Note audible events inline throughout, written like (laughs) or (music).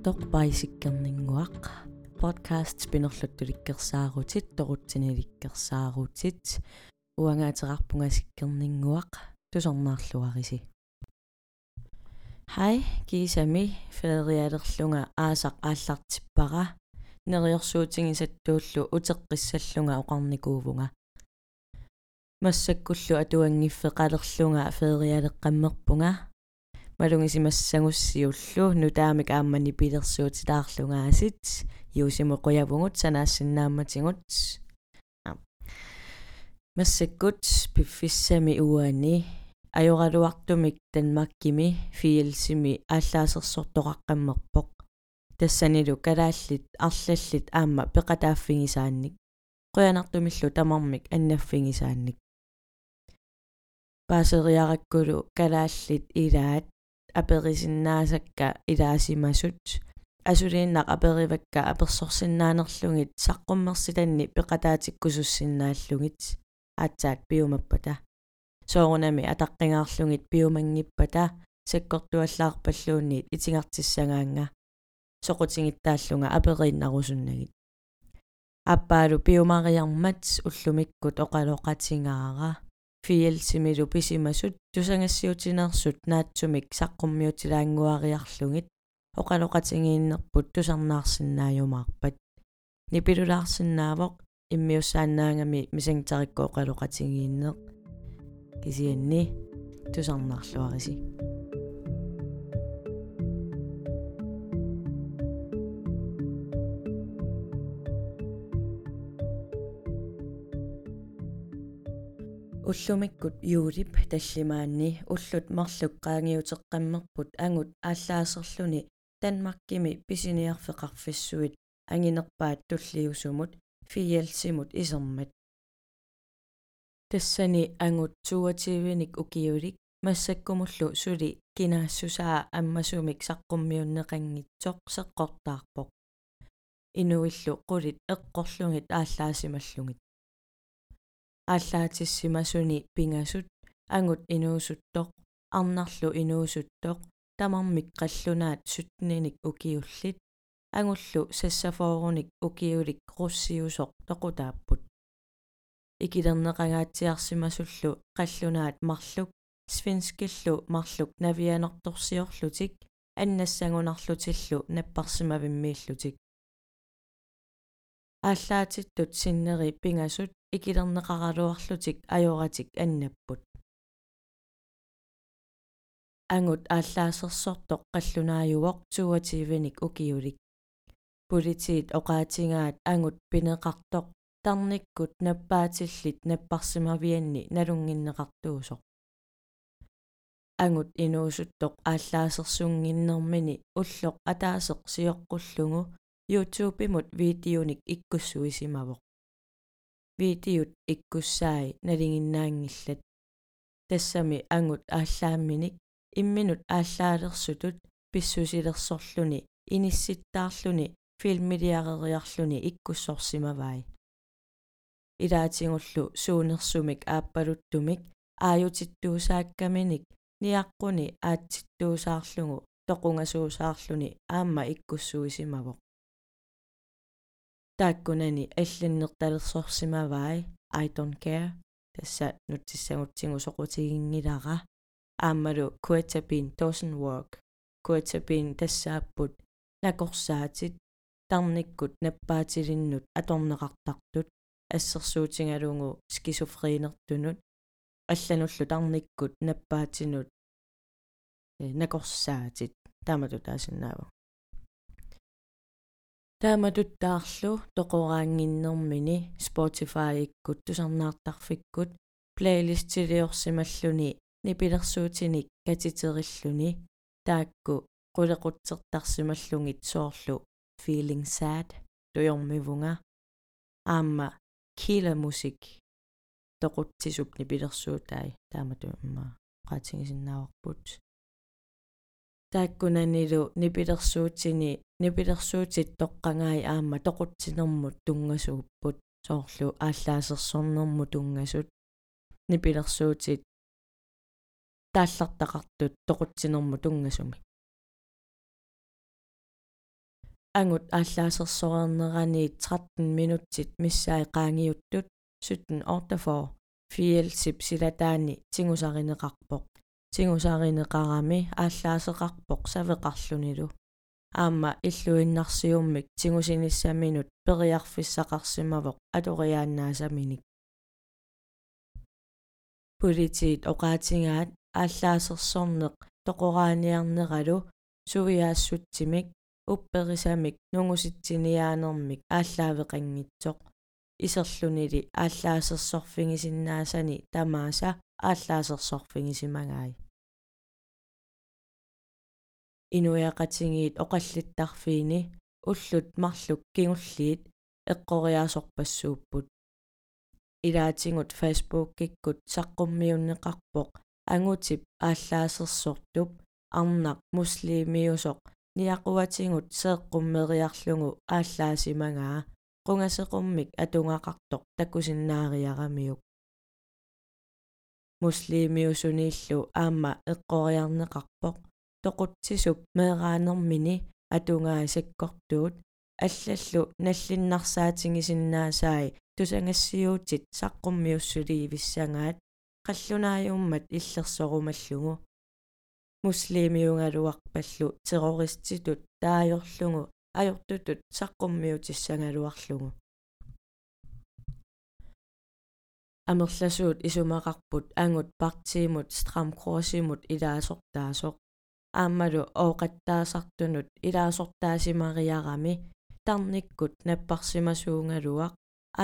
инуартоq paisиккернингуақ podcast спинерлуттуликкерсааруутит тоқутсиниликкерсааруутит уангаатерарпунга тусорнаарлуариси хай кисами федериалерлунга аасақ ааллартиппара. Нериорсуутингисаттууллу утеққиссаллунга оқарникуувунга. Массаккуллу атуангиффеқалерлунга федериалеққаммерпунга малунгисимассагуссиуллу нутаамик ааммани пилерсуутилаарлунгаасит юусимо қуявугут санаассиннаамматингут. Массаккут пиффиссами уани ajoralуартумик танмаккими фиилсими ааллаасерсортоқаққаммерпоқ тассанилу калааллит арлаллит аама пеқатааффигисаанник қуянартумиллу тамармик аннаффигисаанник паасериараккулу калааллит илаат аперисиннаасакка илаасимасут. Асулииннақ аперивакка аперсорсиннаанерлугит саққуммерситанни пеқатаатиккусуссиннааллугит аатсаат пиумаппата соорунами атаққингаарлугит пиумангиппата саккортуаллаарпаллуунниит итингартиссагаанга. Соқутингиттааллунга аперииннарусуннагит аппаалу пиумариармат уллумиккут оқалоқатингаара фиэлсимилу писимасут тусангассиутинерсут наатсумик саққуммиутилаангуариарлугит оқалоқатингииннерпут тусарнаарсинааюмаарпат нипилулаарсинаавоқ иммиуссаанаангами мисангтарикку оқалоқатингииннеқ кисианни тусарнаарлуариси уллумиккут юулип таллимаанни уллут марлук qaangiuteqqammerput angut ааллаасерлүни танмаккими писиниарфеқарфиссуит ангинерпаат туллиусумут фиялсимут исермат тассани ангут туативиник укиулик массаккумуллу сули кинаассусаа аммасумик саққуммиуннеқангитсоқ сеққортаарпоқ инуиллу қулит эққорлугит ааллаасималлугит ааллаатиссимасуни пингасут ангут инуусуттоқ арнарлу инуусуттоқ тамармик қаллунаат сутниник укиуллит ангуллу сассафооруник укиулик руссиусоқ тоқутааппут. Икилернеқагаатсиарсимасуллу қаллунаат марлук свинскиллу марлук навианерторсиорлутик аннассагунарлутиллу наппарсимавиммииллутик. Ааллаатиттут синнери пингасут икилернеқаралуарлутик ajоратик аннаппут. Ангут ааллаасерсортоқ қаллунааюоқ туативиник укиулик политиит оқаатингаат ангут пинеқартоқ тарниккут наппаатиллит наппарсимавианни налунгиннеқартуусоқ ангут инуусуттоқ ааллаасерсунгиннэрмини уллоқ атаасеқ сиоққуллугу YouTube-имут видеоник иккуссуисимавоқ видеот иккуссаи налингиннаангиллат тассами ангут ааллаамминик имминут ааллаалерсутут писсусилерсорлуни инисситтаарлуни филмилиарериарлуни иккуссорсимавай илаатингуллу суунерсумик ааппалуттумик ааютиттуусааккаминик ниаққуни аатситтуусаарлугу тоқунгасуусаарлуни аама иккуссуисимавоқ тааккунани алланнерталерсорсимавай I don't care. Тасса нутсиссагутсигу соқутигингилара аамалу куатапин doesn't work. Куатапин тассааппут накорсаатит тарниккут наппаатилиннут аторнеқартартут ассерсуутингалугу скисофринертунут аллануллу тарниккут наппаатинут. Накорсаатит. Таамату таасиннаава тааматуттаарлу тоқораангиннэрмини Spotify иккут тусарнаартарфиккут плейлистилиорсималлуни нипилерсуутиник катитериллуни таакку qulеқутсертарсималлугит соорлу feeling sad туйормивунга аама killer musik тоқутсисуп нипилерсуутай таамату имма qaatigisиннааварпут тааккунанилу нипилерсуутини нипилерсуутит тоққангаи аама тоқутсинермут тунгасууппут соорлу ааллаасерсорнэрму тунгасут нипилерсуутит тааллартақартут тоқутсинерму тунгасуми ангут ааллаасерсориернерани 13 минутsit миссаи qaangiuttut. Sutten ortafor fielsip silataani tingusarineqarpoq tingusarineqarami ааллаасеқарпоқ савеқарлуниlu аама иллуиннарсиуммик тигусиниссаминут периарфиссақарсимавоқ аториааннаасаминик. Политиит оқаатингаат ааллаасерсорнеқ тоқорааниарнералу сувиаассутсимик упперисамик нунгуситсиниаанермик ааллаавеқангитсоқ. Исерлунили ааллаасерсорфигисиннаасани тамааса ааллаасерсорфигисимагаай инуяқатингиит оқаллиттарфиини уллут марлук кигуллиит эққориаасорпассууппут илаатингут facebook киккут саққуммиуннеқарпоқ ангутип ааллаасерсортуп арнақ муслимиусоқ ниақуатингут сеэққуммериарлугу ааллаасимагаа qungasequmмик атунгақартоқ таккусиннаариарамиук муслимиусуниллу аама эққориарнеқарпоқ тоқутсисуп меэраанермини атунгаасаккортуут аллаллу наллиннарсаатингисиннаасаи тусангассиуутит саққуммиуссулиивиссангаат қаллунааюммат иллерсорумаллугу муслимиунгалуарпаллу террориститут таajorlungu ajortutut саққуммиутиссангалуарлугу амерласуут исумақарпут ангут партиимут страмкросимут илаасортаасоқ. Аамалу ooqattaasartunut илаасортаасимариарами тарниккут наппарсимасуунгалуақ.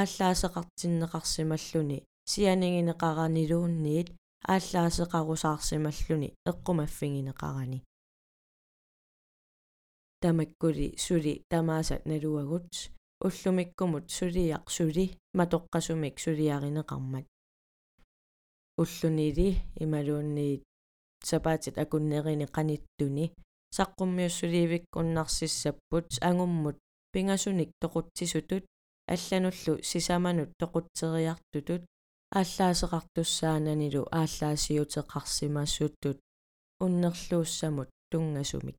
Ааллаасеқартиннеқарсималлуни сианигинеқаранилуунниит ааллаасеқарусаарсималлуни эққумаффигинеқарани. Тамаккули сули тамаасат налуагут уллумиккумут сулиақ сули матоққасумик сулиаринеқармат уллунили ималуунниит сапаатит акуннерини қаниттуни саққуммиуссуливиккуннарсиссаппут ангуммут пингасуник тоқутсисутут аллануллу сисаманут тоқутсериартутут ааллаасеқартуссаананилу ааллаасиутеқарсимаассуттут уннерлууссамут тунгасумик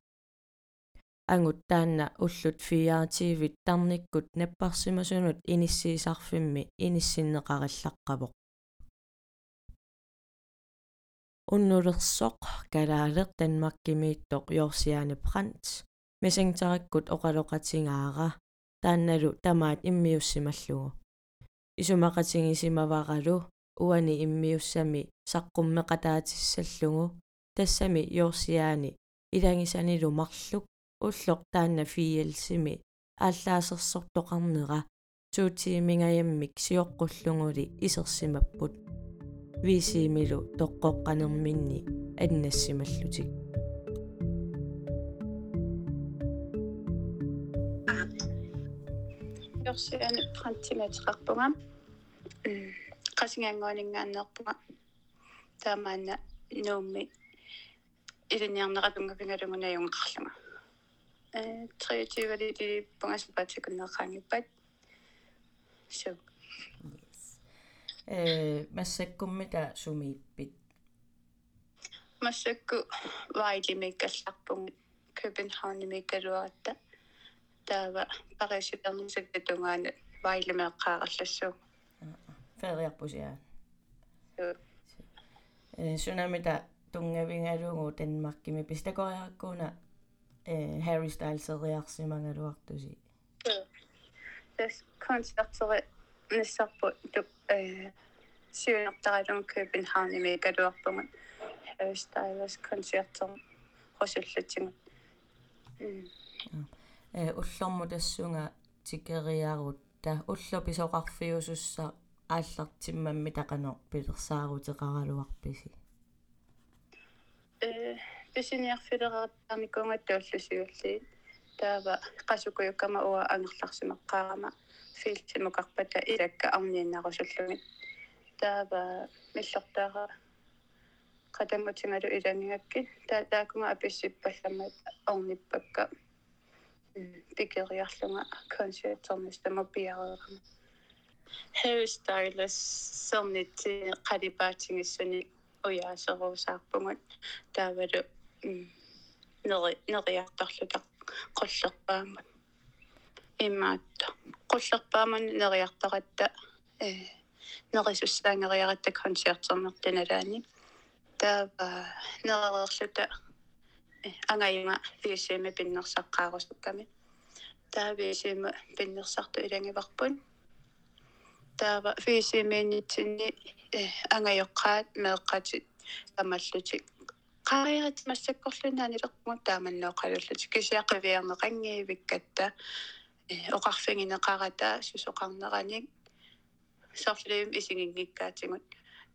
ангут таанна уллут фиаативит тарниккут наппарсимасунут иниссиисарфимми иниссиннеқариллаққавоқ уннулерсоқ калаалеқ танмаккимииттоқ йорсиане прант мессенджераккут оқалоқатингаара таанналу тамаат иммиуссималлугу. Исумақатингисимаваралу уани иммиуссами саққуммеқатаатиссаллугу тассами йорсиаани илангисанилу марлук уллоқ таанна фиэлсими ааллаасерсортоқарнера туутиимингаяммик сиоққуллугули исерсимаппут. Висиимилу тоққоққанерминни аннассималлутик йорсиани прантиматеқарпунга qasingangуанингааннеэрпунга таамаана нуумми. Илиниарнератунгапингалугунаюнгақарлунга э 23 лити пунгасупатикуннеқаангиппат so э массаккуммита сумииппит массакку вайлимиккалларпугут københavнимиккалуаратта таава парисипернисактатунгаана вайлимеэккаарлассуу фериарпусиа э сунамита тунгавингалугу танмаркими пистакориараккуна э Harry Styles эриарсимангалуартуси тэс концертери ниссарпу туп э сиунертаралун københavнимиккалуарпугут Harry Styles концертер хосуллатсигут э уллорму тассунга тикериарут та улло писоқарфиусусса ааллартиммамми тақано пилерсаарутеқаралуарписи э писиниарфилераартарникунгат тауллусиулли таава қасукуйуккама уа ангерларсимаққарама филтимукарпата илакка арнииннарусуллугит таава миллортаара qatamutingalu ilangingakki taataakunga apiссиппалламат орниппакка пикериарлунга концертермистама пиареерама Harry Styles сорнити qalipaatingissuни уяасеруусаарпугут таавалу нери нериартарлутақ qollerpaamut имаатта qullerpaamан neriartaqatta э нерисуссаангериаратта концертернертаналаани таава неререрлута ангайма висиме пиннерсаққаарусукками таа висиме пиннерсарту илангиварпун таава висимиинитсинни ангайоққаат меэққатит тамаллутик qaaриарат массаккорлунаанилерпугут тааманнооқалуллут кисиақивиарнеқангиивиккатта оқарфигинеқарата сусоқарнераник сорфлеем исигингиккаатигут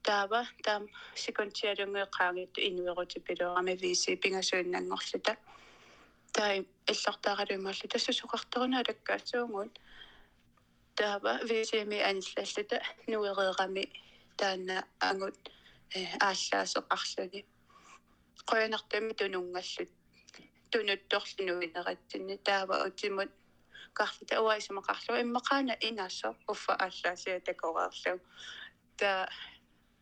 таава таам секунтиалунгеқаагитту инуерути пилуарами виси пингасуиннангорлута таа иллартааралумарлута сусоқарторуна алаккаасуугут таава висими аниллаллута нуереерами таана ангут. Ааллаасеқарлуни qoyanartami tunungallut tunuttorlinуинератсинни таава утимут. Карлута уаисумақарлу иммақаана инассо уффа ааллаасиа такореерлу та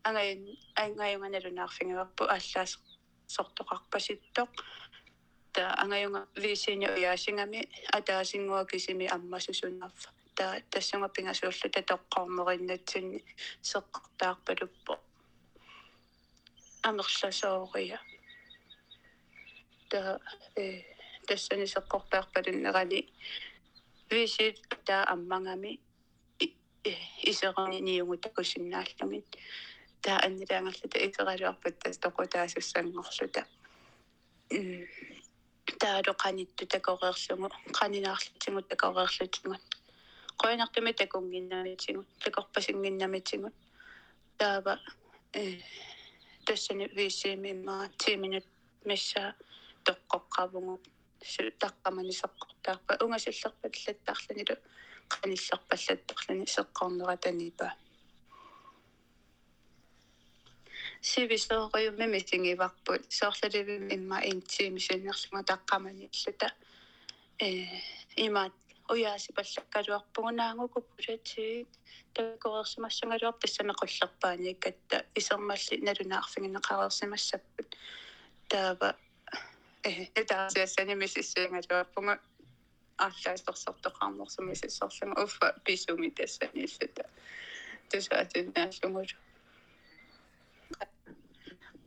ангай ангаюнганалунаарфингаварпу ааллаас сортоқарпаситтоқ та ангаюнга висини уяасингами. Атаасингуа кисими аммасусунаарфа та тассунга пингасууллу татоққормериннатсинни сеққартаарпалуппо амерласоория та э тассани сеққортаарпалуннерали висит та аммангами исерани ниугу такусиннааллугит та аннилаангерлута исералуарпат тас тоқутаасуссангорлута таадо қанитту такореерлугу қанинаарлутингут такореерлутингут qoinartumi takunginnamitsingut takorpasingинnamitsingut taava э тассани виссиимиммаа 10 минут мисса тоққоққавугу таққаманисеққортаарпа унгасиллерпаллаттаарланилу qanillerpallattorlani seqqorneratanipa сивисориумми мисингиварпут соорлаливим имма интиимисиннерлуга таққаманиллута э имаат уяаси паллаккалуарпугунаангуку пулатсиит таккорерсимассангалуар тассамеқуллерпаани иккатта исермалли налунаарфигинеқарерсимассаппут таава э этаасиассани мисиссуингалуарпуга ааллаасторсортоқарнерсуми сиссорлуга уффа писуми тассаниллута тусаатиннааллугулу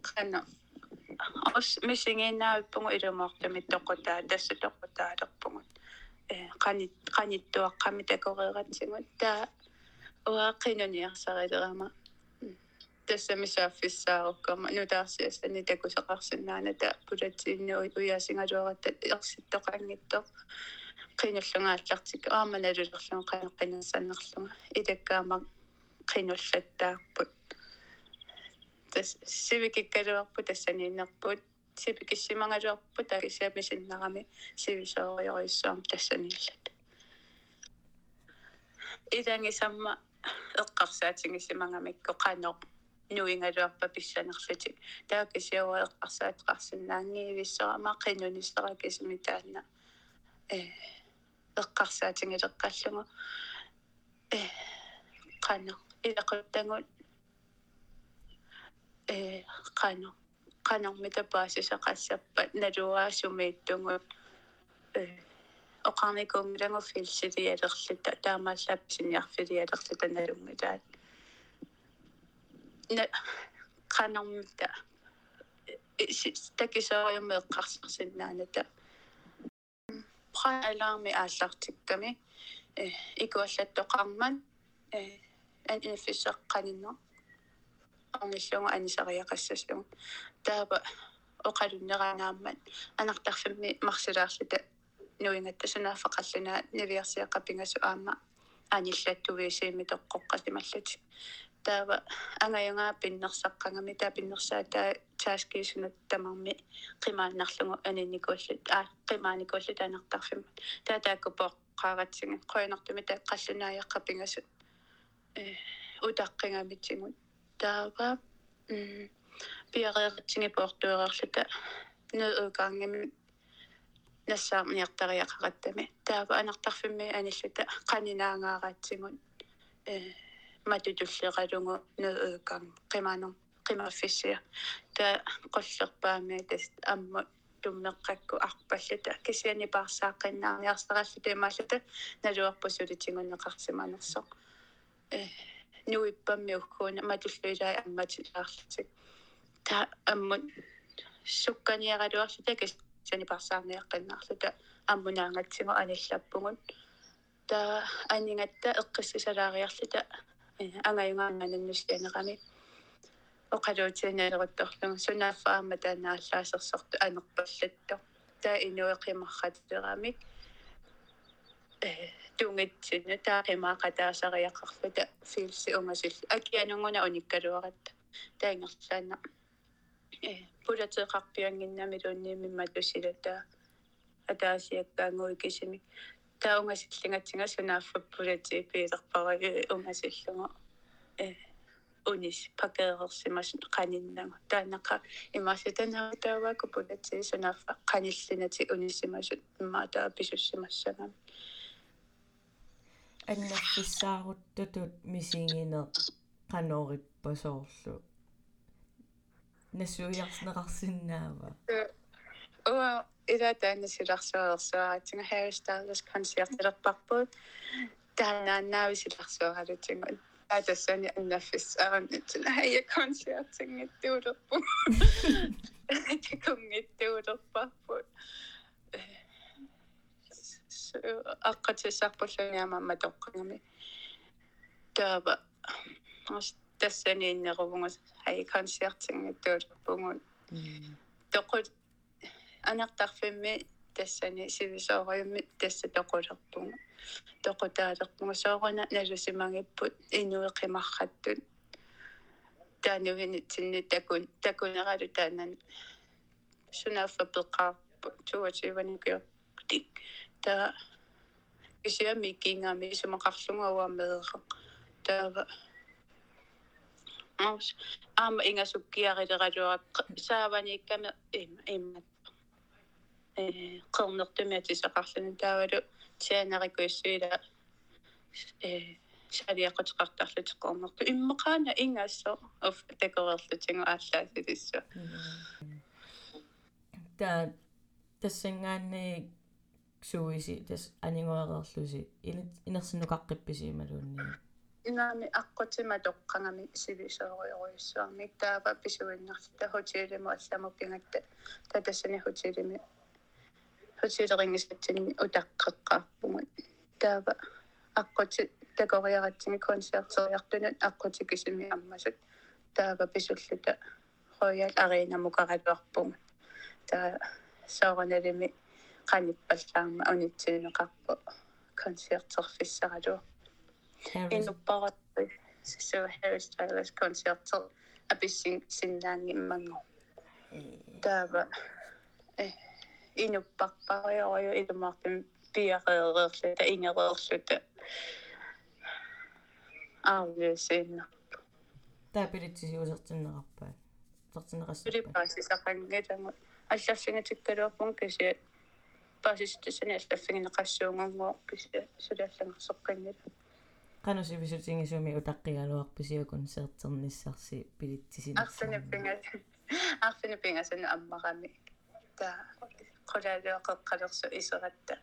qana ос мисингинааппугу илумаартами тоқутаа тасса тоқутаалерпугут э qani qaniттуаққами такореератсигут таа уааққинуниарсарилерама тассамисааффиссааруккама нутаарсиассани такусеқарсинааната пулатсииннуи уяасингалуаратта ерситтоқангитто qinullugaallартик ааманалулерлуга qanеққинассаннерлуга илаккаама qinullаттаарпут тас сивикиккалуарпу тассанииннерпут сипикиссимангалуарпу такисиамисиннарами сивисоориориссуам тассаниллат илангисамма эққарсаатингисимангамикко қаноо нуингалуарпа писсанерлутик таакисиуа эққарсаатеқарсинаангиивиссерама қинунissеракисми таанна э эққарсаатингилеққаллугу э қано илақуттангут э қано qanarmita paasisaqassappat naluaasumeittungут э оқарникуунгилангу филсилиалерлута таамааллаапсиниарфилиалерлута налунгилаат на qanarmita такисоориумме эққарсерсиннааната праалаарми ааллартикками э икуаллаттоқарман э ан инфиссеққанинно арниллуга анисариақассаслугу таапа оқалуннеранааммат анартарфимми марсилаарлута нуингатта санаафақаллунаа навиарсиаққапингасу аама аниллаттувиисиими тоққоққатималлути таава ангаюнгаа пиннерсаққангами таа пиннерсаатаа тааскиисунут тамарми қимааннарлугу анинникууллут аа қимааникууллут анартарфимма таа тааккупоққааратсига қойнартуми тааққаллунааяққапингасу э утаққингамитсигут таава м пиареертинги портуерерлута нуукаангами нассаарниартариақараттами таава анартарфимми аниллута қанинаагаараатсигут э матутуллеқалугу нуукаан қимаанер қимааффиссиа та қоллерпаами тас амма туммеққакку арпаллута кисиани паарсааққиннаарниарсараллута имааллута налуарпусулитингуннеқарсиманерсо э нуиппамми уккуuna матуллуилаа амматилаарлутик та аммут сукканиаралуарлута кисиани паарсаарниаққиннаарлута аммунаангатсиго аналлаппугут та анингатта эққиссисалаариарлута ангаюнгаанганнусианерами оқалуутианалерутторлугу сунаффаама таанааллаасерсорту анерпаллатто таа инуэқимарраттерамик э тунгитсина таақимаақатаасариаққарлута филси унгасил акианунгуна униккалуаратта таингерлаана э пулатеқарпиангиннами тууннииммимма тусилата атаасиаккаангуи кисими таа унгасиллингатсинга сунаффа пулати пиилерпараги унгасиллугу э унис пакеерсимас каниннагу таанака имааситанаавтаавааку пулати сунаффа каниллинати унисимасут иммаатаа писуссимассагам аннаффиссааруттутут мисингине канориппасоорлу насуиарснеқарсинаава уа إذا تاني سيرخسوغسوغ تينغ هيرستايلش كونسيرتي للطبوت تانا ناوي سيرخسوغ هذا تينغ هذا سني أنفس أغن تينغ هي كونسيرتي نتولبو كم نتولبو أقت ساقبو سني أمام دوقنمي تابا تسني نغبو هي كونسيرتي نتولبو تقول أنا قطعفمي تسني سيدي سوغا يمي تسا تقوجقتون تقوتاجقتون سوغا نجو سيمانيبو إنو قمخاتون تانوين تسني تكون تكون غادو تانان شنافة بالقاب تواتي وانيكيو تيك تا كسيا ميكينغامي سمقارسونغا واميرا تا Aama ingasukkiariterajuaq saavanikkamer immat э qernertumiatisaqarluni taavalu tianarikuissuila э саалиақутеқартарлутеққорнерту иммеқаана ингассо оф такорерлутингу ааллаасилиссу та тассангаанни суиси тас анингуареерлуси инерсинукаққипписиималуунни инаами аққутима тоққангами сивисоориоруйуссуармик таава писуиннарта хотелимо алламу пингатта татассани хотелими хотелерингисатсини утаққеққарпугут таава аққути такориаратсини концертериартунут аққути кисими аммасут таава писуллута роял арена мукаралуарпугут таа соороналими qanippallaarma unitsuuneqarpu konserterfissaraluu inupparattu so Harry Styles konserter apissin sinnaangi immangu taava eh inupparparioriu ilumartum piareererluta ingereerluta аарluusiinna таапилитсисиусертиннеқарпаа сертинеқассаппа пилиппаасисақангатангу алларсингаtikkaluarpun кися паасистасани аллаффигинеқассуунгангоо кися сулааллангерсоққиннила qanusivisutingisuumi utaqqигалуарписиу концертерниссарси пилитсисина арсанаппинга арсанаппингасана аммарами qulaaluo qeqqalersu iseratta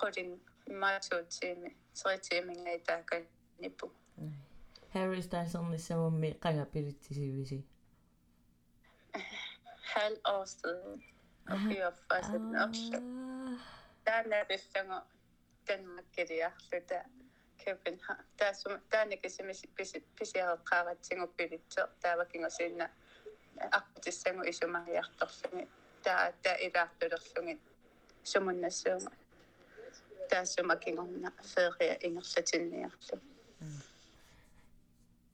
qulin maatuutiimi seritiimingaitaakan nippu Harry Stylesernissamummi on siis halv (laughs) on siden on fyre for at sætte den opslag. Der er det sanger Danmark det jeg flytter København. Der er som der er ikke on hvis jeg har kravet ting og bygget er et hjerter som man så der er som king og ferie engelsk til nærte.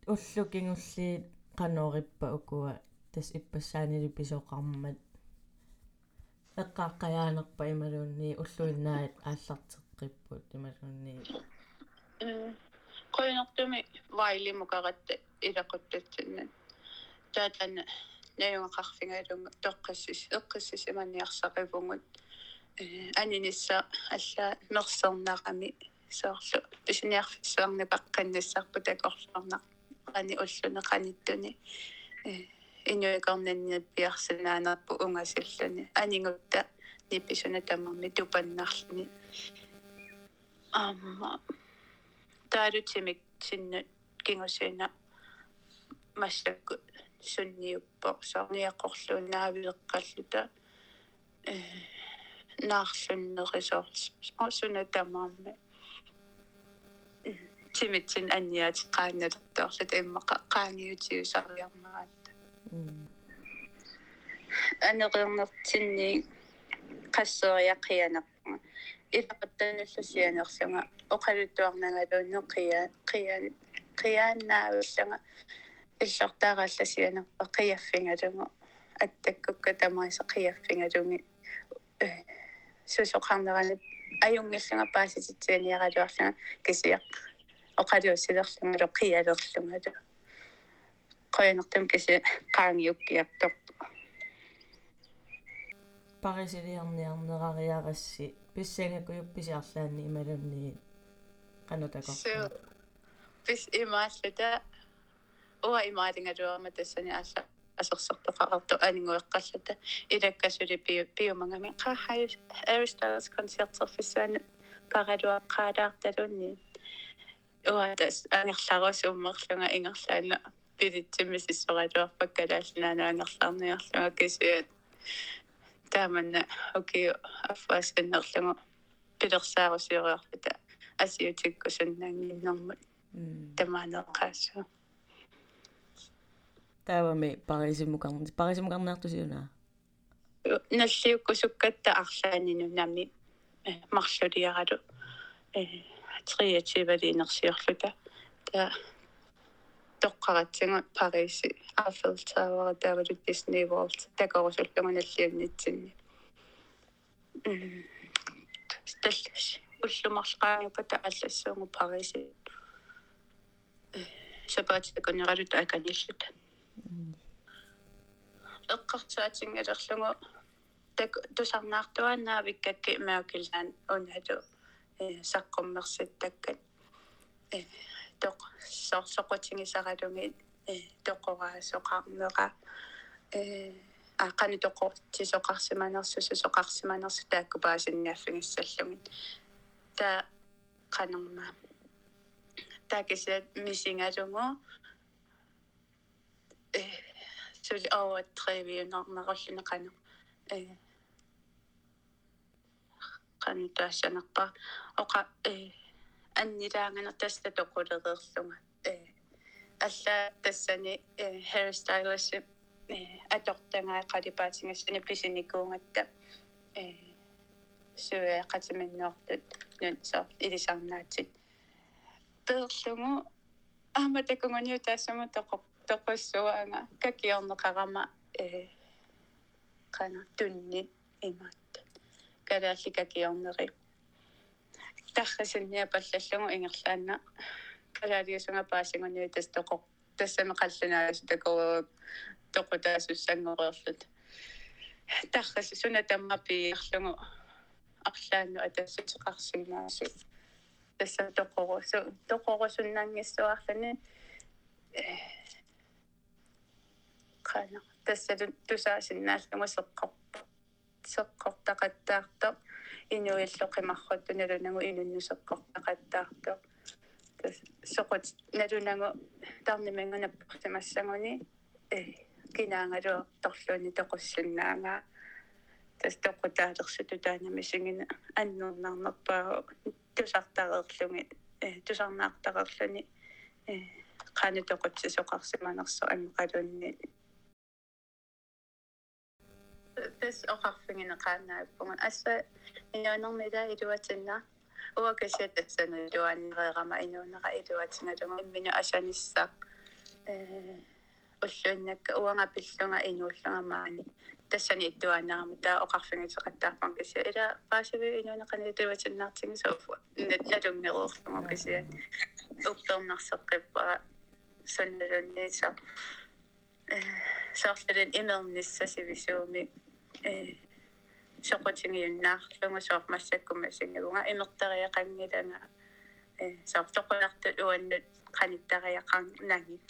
уллукингулли канориппа укуа тас иппассаанили писоқармат эққааққаяанерпа ималуунни уллуиннаат ааллартеққиппут ималуунни qoyunertumi vailimukarat ilaquttatsinna taatan nayungaqarfingalunga toqqassis eqqassis imaniarsaqivungut aninissa alla mersernaaqami soorlu pisiniarfissuarni paqqannissarpu takorluarnaq qani ullune qanittuni инуикорнанниат пиарсинаанерпу унгасиллани анингутта нипписуна тамарми тупаннарлни амма. Таалутимик синнут кингусиина массакку сунниуппо сарниаққорлууннаавиеққаллута э наарлуннерисоорс суна тамаарми тимитсин анниаати qaannalertoorlut иммаqa qaangiutiusariarmaraat анеқернертинни qasseriaqianerpa илақаттаналлусианерсунга оқалуттуарнагалуунне қия қияан қияаннаавиллага иллортааралласианерпа қияффингалугу аттаккукка тамаиса қияффингалуги сусоқарнерани аюнгиллунга паасититсианиаралуарлунга кисиақ оқалуусилерлунгалу қиалерлунгалу qoyanartam kisi qaangiukkiartoq парисилиарниарнераариарасси писсангакуйупписиарлаанни ималунни qanutaqor пис имааллута уа имаалингалуарма тассани аалла асерсертоқарарту анингуэққаллута илаккасули пиу пиумангами қахай Aristoteles концертсерфиссуани паралуаққаалаарталунни уа тас ангерларусуммерлунга ингерлаана пилитсимисиссоралуарпаккалааллинаана ангерлаарниарлунга кисиат тааманна окей аффаасиннерлугу пилерсаарусиориарлута асиутиккусуннаангиннэрмут тамаанеққаассу таавами парисимукарни парисимукарнаартусиунаа наллиуккусуккатта арлаанину нами марлулиаралу э триативалинерсиорлута та тоққаратсига париси Eiffel Tower тавалу Disney World такорусуллуганаллиуннитсинни стэллэш уллумарлqaangupата аллассуугу париси. Сапаатикунералута аканиллута эққартуатингалерлугу так тусарнаартуанаа виккакки маукиллаан унату э саққуммерситтаккат э тоқ сорсоқутингисаралуги э тоқораа соқармеqa э аққани тоқорти соқарсиманерсусу соқарсиманерсу таакку паасинниаффигиссаллугит та қанерма таакисаат мисингалугу э сули ауа тривиунарнеруллуне қанер э. Қанутаассанерпа оқа э аннилаангана таста тоқулереерлунга э алла тассани э Harry Styles э атортангаа қалипаатингассани писиникуунгатта э суэ қатиминнеортут нун со илисарнаатит перлугу ааматакунгуниу таассама тоқоқ тоқуссуаанга какиорнеқарама э қана тунни имаатта калаалли какиорнери таррисинниа паллаллугу ингерлаанна. Калаалиусунга паасингуниу тастоқоқ тассами қаллунаагас такоо тоқутаасуссангореерлут таррис суна таммапи ирлугу арлаанну атассутеқарсинаасу тасса тоқорусу тоқорусуннаангиссуарлани қана тассалу тусаасиннааллугу сеққор сеққортақаттаартоқ инуиллоқимарруту налунагу инуннусеққортақаттаартоқ тас соқут налунагу тарнимангунаппартимассагуни э кинаангалу торлуни тоқуссиннаангаа тас тоқутаалерсуту таанами сингина аннернарнерпаа тусартареерлуги э بس أخاف من قارنا بمن أسا إنه نمي دا إدواتنا هو كشيت السنة دوان غير ما إنه نغا إدواتنا دوان من أشان الساق أشنك وما بلسونا إنه لسونا آه، معني. تسني إدوان نعم دا أخاف من كسي إذا باش بي إنه نقني إدواتنا تين سوف. ندوم نغوخ آه، من كسي أبدوم نخسق قبرة سنة للنساق صافر الإمام نساسي بسومي соқутингиуннаарлугу соормассаккума сингагунга имертериақангилана э соорлоқуларту уаннут қаниттариақарнагит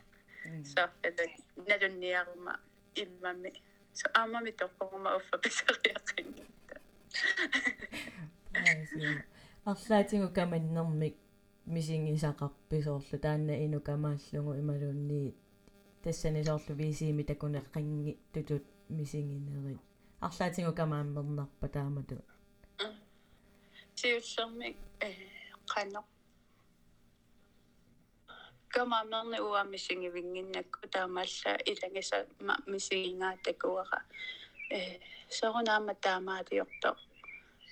соорлалу налунниарума иммами so аммами тоққома уффа писариаққин арлаатингу каманнэрмик мисингисақарписоорлу таанна ину камааллугу ималуунни тассани соорлу висиими такунеққинги тутут мисингинерит арлаатингу камааммернарпа таамату сиуллермик э қано камаамерни уа мисингивингиннакку таамаалла илангиса мисигингаатакуара э сорунаама таамаалиорто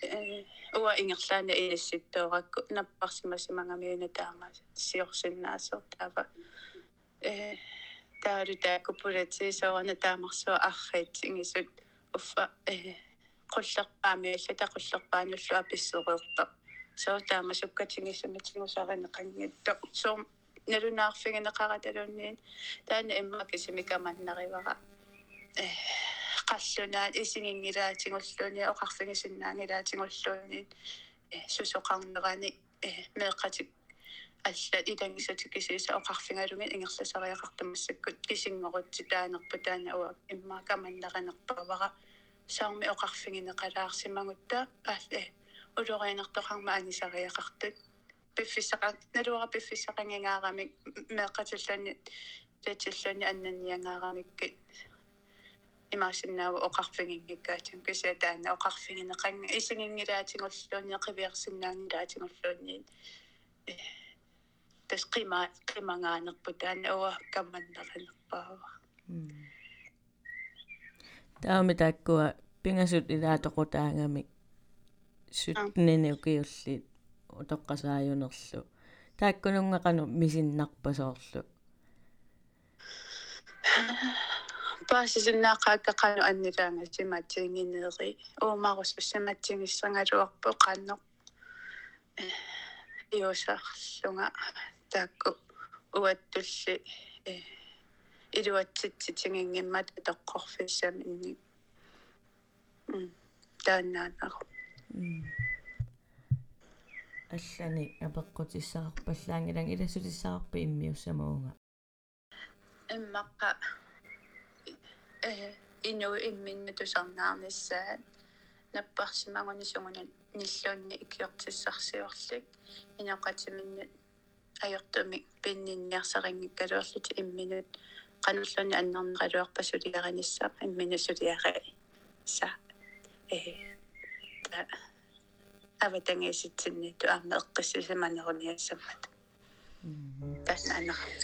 э уа ингерлаана илисситтооракку наппарсимасимангамиуна таама сиорсиннаасор таава. Э таалу тааккупулати соорна таамарсуа аррит ингисут уффа э qullerpaamiulla taqullerpaanullua apissoriorta soo taama sukkatigissumitsigusarинеқангитто сoo налунаарфигинеқараталунниин таана иммакисимикаманнаривара э қаллунаат исигингилаатингуллуни оқарфигисиннаангилаатингуллуунни э сусоқарнерани э меэққатик алла илангисатиккисиса оқарфингалугин ингерласариақартамассаккут. Кисингорутси таанерпу таана уа иммаакаманнақанерпавара саарми оқарфигинеқалаарсимагутта аалле улориинертоқарма анисариақартут пиффисақа налуара пиффисақангаагаарамик меэққатиллани татиллани аннаниангаарамикки имаасиннаава оқарфигингиккаатин кися таана оқарфигинеқанга исигингилаатингорллуунни қивиарсинаангилаатингорллуунни тас қима қимангаанерпу таана уа камманнеринерпаава таами тааккуа пингасут илаатоқутаангамик сутнини укиуллит утоққасааюнерлу тааккунунгақану мисиннарпасоорлу паасисиннаақааккақану аннилаанга симатсингинеери уумарус пассаматсигиссангалуарпу қанно иосаарлунга таакку уаттулли э илуатситситингингиммат тоққорфиссами инни м тааннаанару аллани апеққутиссаарпаллаангилан илассутиссаарпи иммиуссамуунга иммаққа э ину имминна тусарнаарниссаат наппарсимагуни сугунат ниллуунни икиортиссарсиорлик инеқатиминна ajortumi pinninniarsaringikkaluarlut imminut qanulluni annerneqaluarpa suliaranissaq imminu suliare sa э та аватангиаситсинни ту арнеэккиссисаманеруниассаммат тасна аннерат